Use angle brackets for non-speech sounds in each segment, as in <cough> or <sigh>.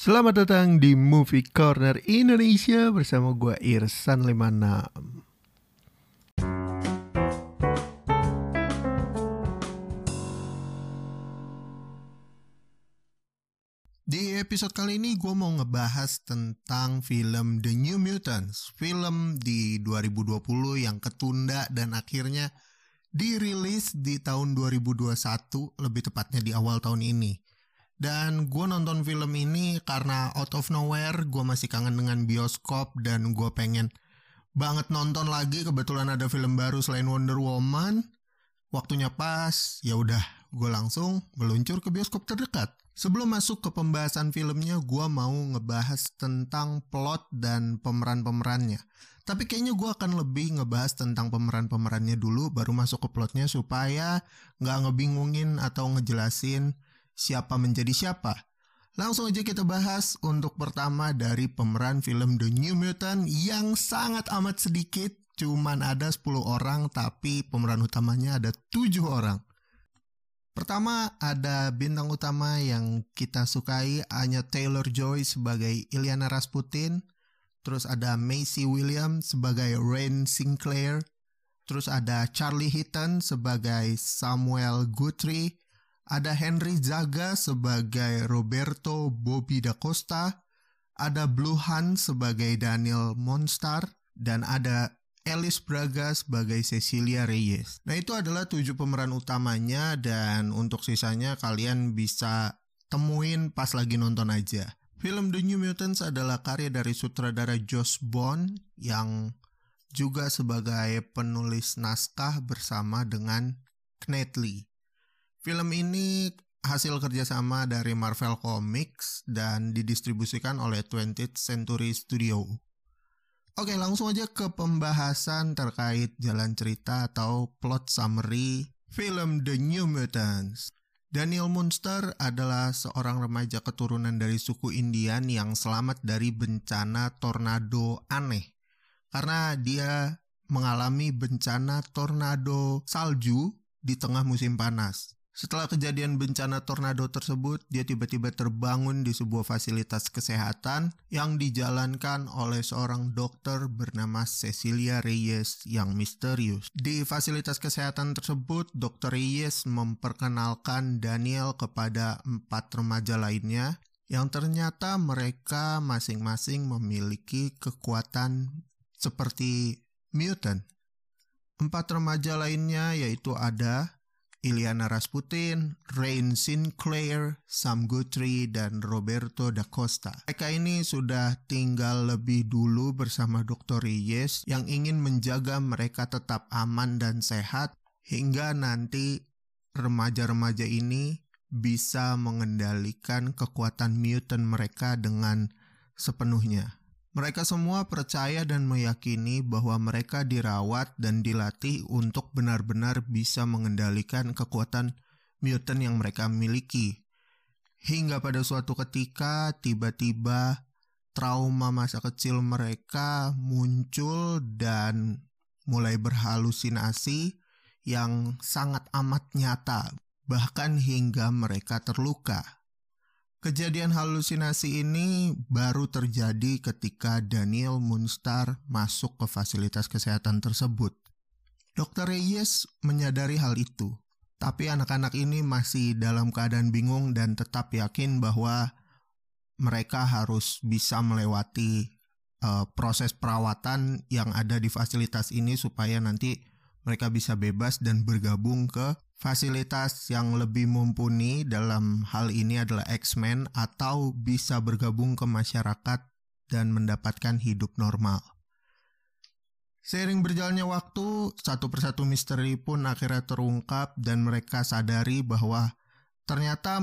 Selamat datang di Movie Corner Indonesia bersama gue Irsan 56. Di episode kali ini gue mau ngebahas tentang film The New Mutants, film di 2020 yang ketunda dan akhirnya dirilis di tahun 2021, lebih tepatnya di awal tahun ini. Dan gue nonton film ini karena out of nowhere gue masih kangen dengan bioskop dan gue pengen banget nonton lagi. Kebetulan ada film baru selain Wonder Woman. Waktunya pas, ya udah gue langsung meluncur ke bioskop terdekat. Sebelum masuk ke pembahasan filmnya, gue mau ngebahas tentang plot dan pemeran-pemerannya. Tapi kayaknya gue akan lebih ngebahas tentang pemeran-pemerannya dulu, baru masuk ke plotnya supaya nggak ngebingungin atau ngejelasin siapa menjadi siapa. Langsung aja kita bahas untuk pertama dari pemeran film The New Mutant yang sangat amat sedikit, cuman ada 10 orang tapi pemeran utamanya ada 7 orang. Pertama ada bintang utama yang kita sukai Anya Taylor-Joy sebagai Ilyana Rasputin, terus ada Macy Williams sebagai Rain Sinclair, terus ada Charlie Heaton sebagai Samuel Guthrie, ada Henry Zaga sebagai Roberto Bobby da Costa, ada Blue Han sebagai Daniel Monstar, dan ada Alice Braga sebagai Cecilia Reyes. Nah itu adalah tujuh pemeran utamanya dan untuk sisanya kalian bisa temuin pas lagi nonton aja. Film The New Mutants adalah karya dari sutradara Josh Bond yang juga sebagai penulis naskah bersama dengan Knetley. Film ini hasil kerjasama dari Marvel Comics dan didistribusikan oleh 20th Century Studio. Oke, langsung aja ke pembahasan terkait jalan cerita atau plot summary film The New Mutants. Daniel Munster adalah seorang remaja keturunan dari suku Indian yang selamat dari bencana tornado aneh. Karena dia mengalami bencana tornado salju di tengah musim panas. Setelah kejadian bencana tornado tersebut, dia tiba-tiba terbangun di sebuah fasilitas kesehatan yang dijalankan oleh seorang dokter bernama Cecilia Reyes yang misterius. Di fasilitas kesehatan tersebut, Dr. Reyes memperkenalkan Daniel kepada empat remaja lainnya yang ternyata mereka masing-masing memiliki kekuatan seperti mutant. Empat remaja lainnya yaitu ada Ilyana Rasputin, Rain Sinclair, Sam Guthrie, dan Roberto da Costa. Mereka ini sudah tinggal lebih dulu bersama Dr. Reyes yang ingin menjaga mereka tetap aman dan sehat hingga nanti remaja-remaja ini bisa mengendalikan kekuatan mutant mereka dengan sepenuhnya. Mereka semua percaya dan meyakini bahwa mereka dirawat dan dilatih untuk benar-benar bisa mengendalikan kekuatan mutant yang mereka miliki. Hingga pada suatu ketika tiba-tiba trauma masa kecil mereka muncul dan mulai berhalusinasi yang sangat amat nyata, bahkan hingga mereka terluka. Kejadian halusinasi ini baru terjadi ketika Daniel Munstar masuk ke fasilitas kesehatan tersebut. Dr. Reyes menyadari hal itu, tapi anak-anak ini masih dalam keadaan bingung dan tetap yakin bahwa mereka harus bisa melewati uh, proses perawatan yang ada di fasilitas ini supaya nanti mereka bisa bebas dan bergabung ke Fasilitas yang lebih mumpuni dalam hal ini adalah X-Men atau bisa bergabung ke masyarakat dan mendapatkan hidup normal. Seiring berjalannya waktu, satu persatu misteri pun akhirnya terungkap dan mereka sadari bahwa ternyata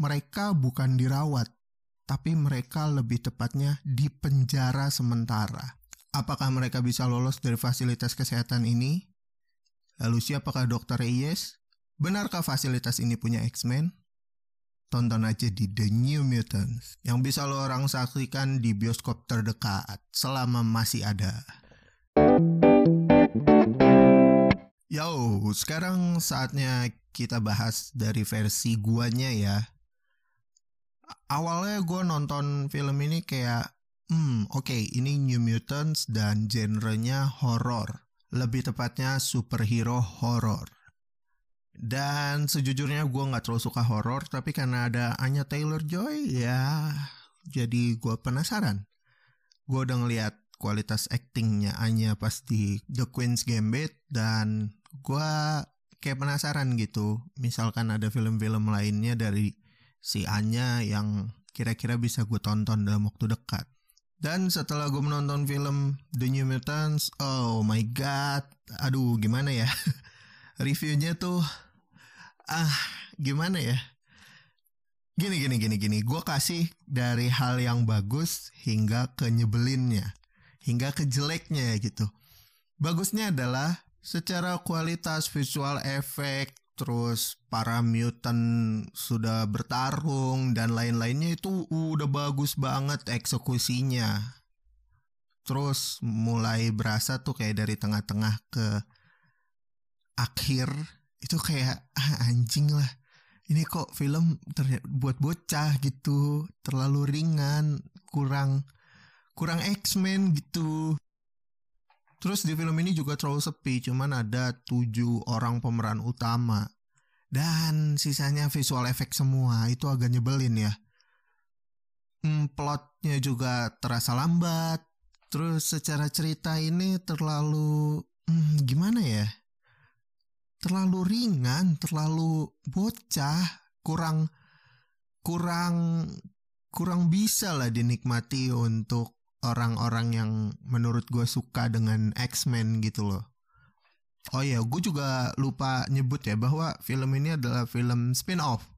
mereka bukan dirawat, tapi mereka lebih tepatnya dipenjara sementara. Apakah mereka bisa lolos dari fasilitas kesehatan ini? Lalu siapakah Dr. Reyes? Benarkah fasilitas ini punya X-Men? Tonton aja di The New Mutants yang bisa lo orang saksikan di bioskop terdekat selama masih ada. Yo, sekarang saatnya kita bahas dari versi guanya ya. awalnya gue nonton film ini kayak hmm oke okay, ini New Mutants dan genrenya horror lebih tepatnya superhero horror. Dan sejujurnya gue nggak terlalu suka horror tapi karena ada Anya Taylor Joy ya jadi gue penasaran. Gue udah ngeliat kualitas actingnya Anya pas di The Queen's Gambit dan gue kayak penasaran gitu. Misalkan ada film-film lainnya dari si Anya yang kira-kira bisa gue tonton dalam waktu dekat dan setelah gue menonton film The New Mutants oh my god. Aduh gimana ya? <laughs> Reviewnya tuh ah gimana ya? Gini gini gini gini. Gue kasih dari hal yang bagus hingga ke nyebelinnya hingga ke jeleknya gitu. Bagusnya adalah secara kualitas visual efek terus para mutant sudah bertarung dan lain-lainnya itu udah bagus banget eksekusinya. Terus mulai berasa tuh kayak dari tengah-tengah ke akhir itu kayak ah, anjing lah. Ini kok film buat bocah gitu, terlalu ringan, kurang kurang X-Men gitu. Terus di film ini juga terlalu sepi, cuman ada tujuh orang pemeran utama. Dan sisanya visual effect semua, itu agak nyebelin ya. Hmm, plotnya juga terasa lambat. Terus secara cerita ini terlalu... Hmm, gimana ya? Terlalu ringan, terlalu bocah, kurang... Kurang... Kurang bisa lah dinikmati untuk orang-orang yang menurut gue suka dengan X-Men gitu loh. Oh ya, gue juga lupa nyebut ya bahwa film ini adalah film spin-off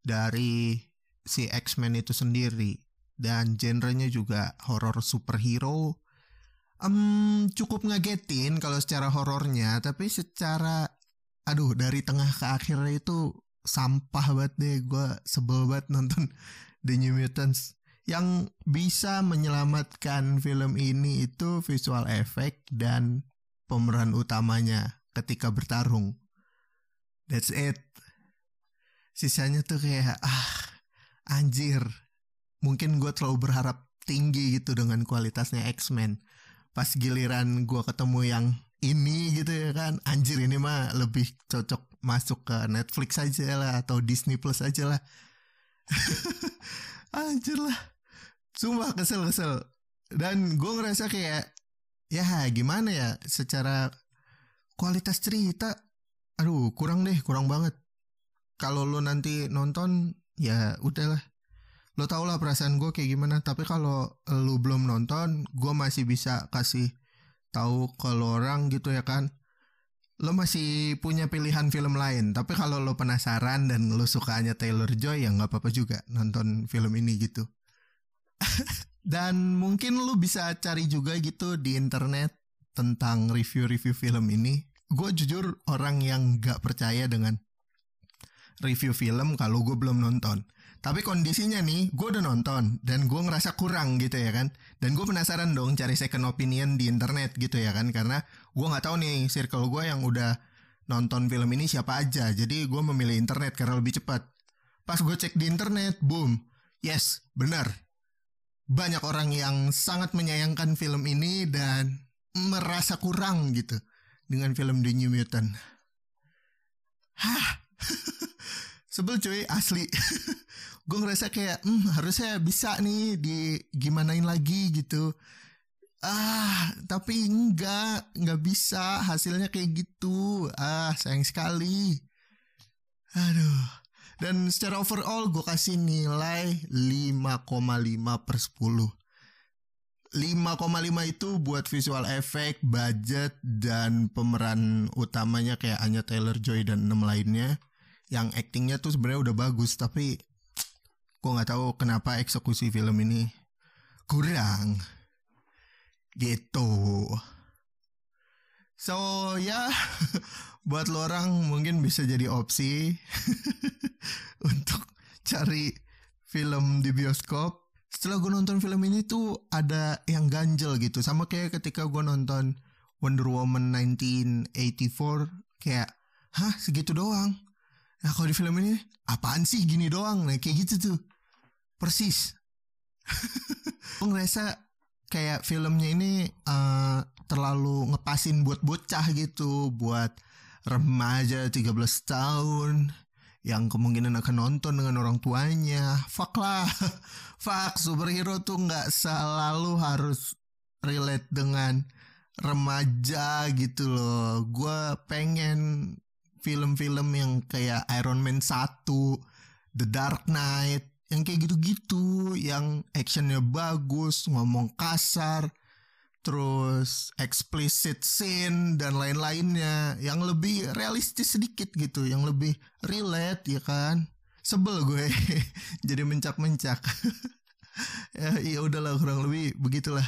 dari si X-Men itu sendiri dan genrenya juga horror superhero. Um, cukup ngagetin kalau secara horornya, tapi secara aduh dari tengah ke akhir itu sampah banget deh gue sebel banget nonton <laughs> The New Mutants yang bisa menyelamatkan film ini itu visual effect dan pemeran utamanya ketika bertarung. That's it. Sisanya tuh kayak ah anjir. Mungkin gue terlalu berharap tinggi gitu dengan kualitasnya X-Men. Pas giliran gue ketemu yang ini gitu ya kan. Anjir ini mah lebih cocok masuk ke Netflix aja lah atau Disney Plus aja lah. <laughs> anjir lah Sumpah kesel-kesel. Dan gue ngerasa kayak ya gimana ya secara kualitas cerita aduh kurang deh kurang banget. Kalau lo nanti nonton ya udahlah. Lo tau lah perasaan gue kayak gimana. Tapi kalau lo belum nonton gue masih bisa kasih tahu kalau orang gitu ya kan. Lo masih punya pilihan film lain. Tapi kalau lo penasaran dan lo sukanya Taylor Joy ya nggak apa-apa juga nonton film ini gitu <laughs> Dan mungkin lu bisa cari juga gitu di internet tentang review-review film ini. Gue jujur orang yang gak percaya dengan review film kalau gue belum nonton. Tapi kondisinya nih, gue udah nonton dan gue ngerasa kurang gitu ya kan. Dan gue penasaran dong cari second opinion di internet gitu ya kan. Karena gue nggak tahu nih circle gue yang udah nonton film ini siapa aja. Jadi gue memilih internet karena lebih cepat. Pas gue cek di internet, boom, yes, benar banyak orang yang sangat menyayangkan film ini dan merasa kurang gitu dengan film The New Mutant. Hah, <laughs> sebel cuy asli. <laughs> gue ngerasa kayak hmm, harusnya bisa nih di gimanain lagi gitu. Ah, tapi enggak, enggak bisa hasilnya kayak gitu. Ah, sayang sekali. Aduh. Dan secara overall gue kasih nilai 5,5 per 10. 5,5 itu buat visual effect, budget, dan pemeran utamanya kayak Anya Taylor-Joy dan enam lainnya. Yang actingnya tuh sebenarnya udah bagus, tapi gue nggak tahu kenapa eksekusi film ini kurang. Gitu. So ya, <laughs> buat lo orang mungkin bisa jadi opsi <laughs> untuk cari film di bioskop. Setelah gue nonton film ini tuh ada yang ganjel gitu. Sama kayak ketika gue nonton Wonder Woman 1984. Kayak, hah segitu doang? Nah kalau di film ini, apaan sih gini doang? Nah kayak gitu tuh. persis <laughs> gue ngerasa kayak filmnya ini uh, ngepasin buat bocah gitu buat remaja 13 tahun yang kemungkinan akan nonton dengan orang tuanya. Fuck lah. <laughs> Fuck, superhero tuh nggak selalu harus relate dengan remaja gitu loh. Gue pengen film-film yang kayak Iron Man 1, The Dark Knight, yang kayak gitu-gitu, yang actionnya bagus, ngomong kasar, terus explicit scene dan lain-lainnya yang lebih realistis sedikit gitu, yang lebih relate ya kan. Sebel gue <laughs> jadi mencak-mencak. <laughs> ya, ya udahlah kurang lebih begitulah.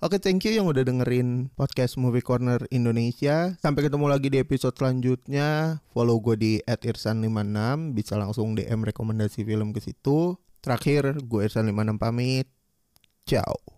Oke, thank you yang udah dengerin podcast Movie Corner Indonesia. Sampai ketemu lagi di episode selanjutnya. Follow gue di @irsan56, bisa langsung DM rekomendasi film ke situ. Terakhir, gue Irsan 56 pamit. Ciao.